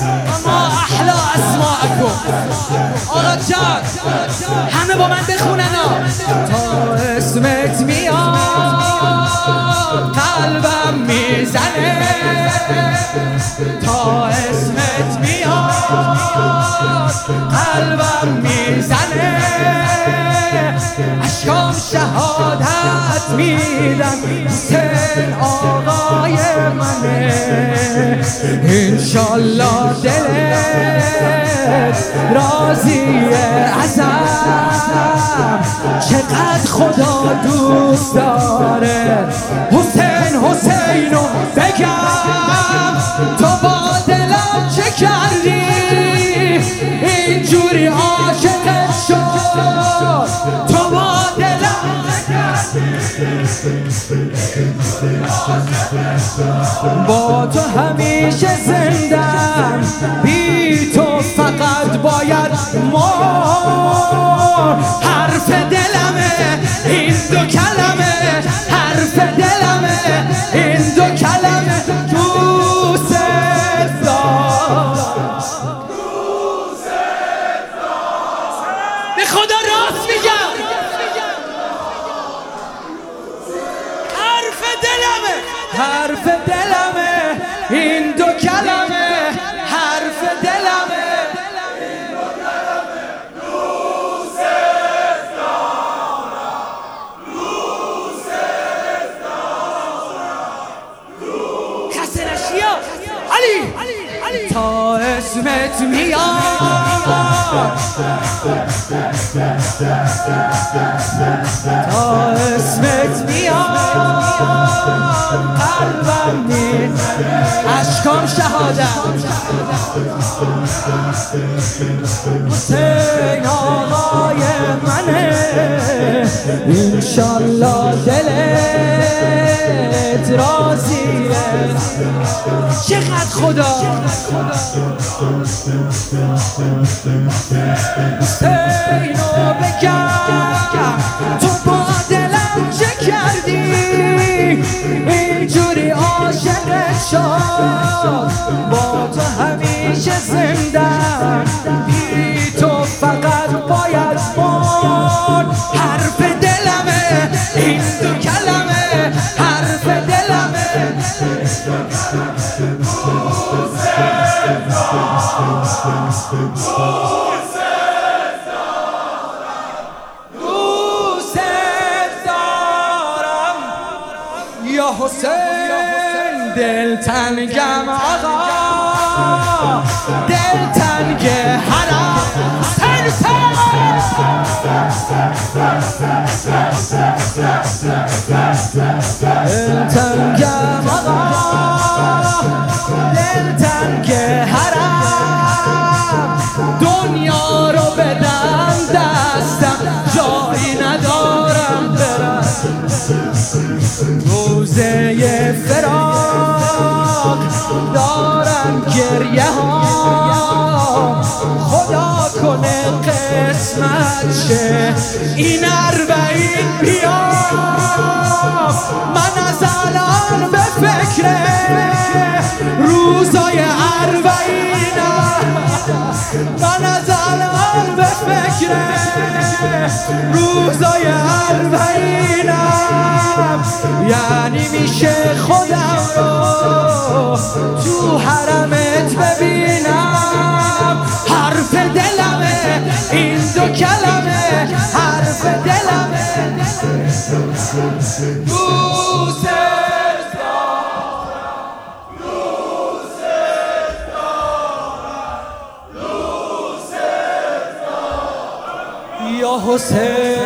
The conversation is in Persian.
اما احلا اسماعکم. آقا جان همه با من بخونن تا اسمت میاد قلبم می‌زنه. تا اسمت میاد قلبم می‌زنه. اشکام شهادت میدم. حسین انشالله دلت راضی ازم. چقدر خدا دوست داره. حسین حسین. با تو همیشه زندم. بی تو فقط باید ما حرف دلمه این دو کلمه. حرف دلمه این دو کلمه. دوست به خدا راست میگم. حرف دلمه. حرف دلمه این دو کلمه حرف دلمه. خسته نشی ها. علی! تا اسمت میاد. تا اسمت میاد. قلبم نیست اشکام شهادت. حسین آقای منه. انشالله دلت راضیه چقدر خدا. حسینو بگم تو با تو همیشه زندم بی تو فقط باید مرد حرف دلمه این دو کلمه حرف دلمه یا حسین دل تنگم آقا. دل تنگ حرم دل تنگم آقا. دل تنگ حرم دنیا رو بدم گریه ها خدا کنه قسمت شه. این اربعین بیا من از الان به فکر روزای اربعینم. من از الان به فکر روزای اربعینم. یعنی میشه خودم رو تو دلمه دوست یا حسین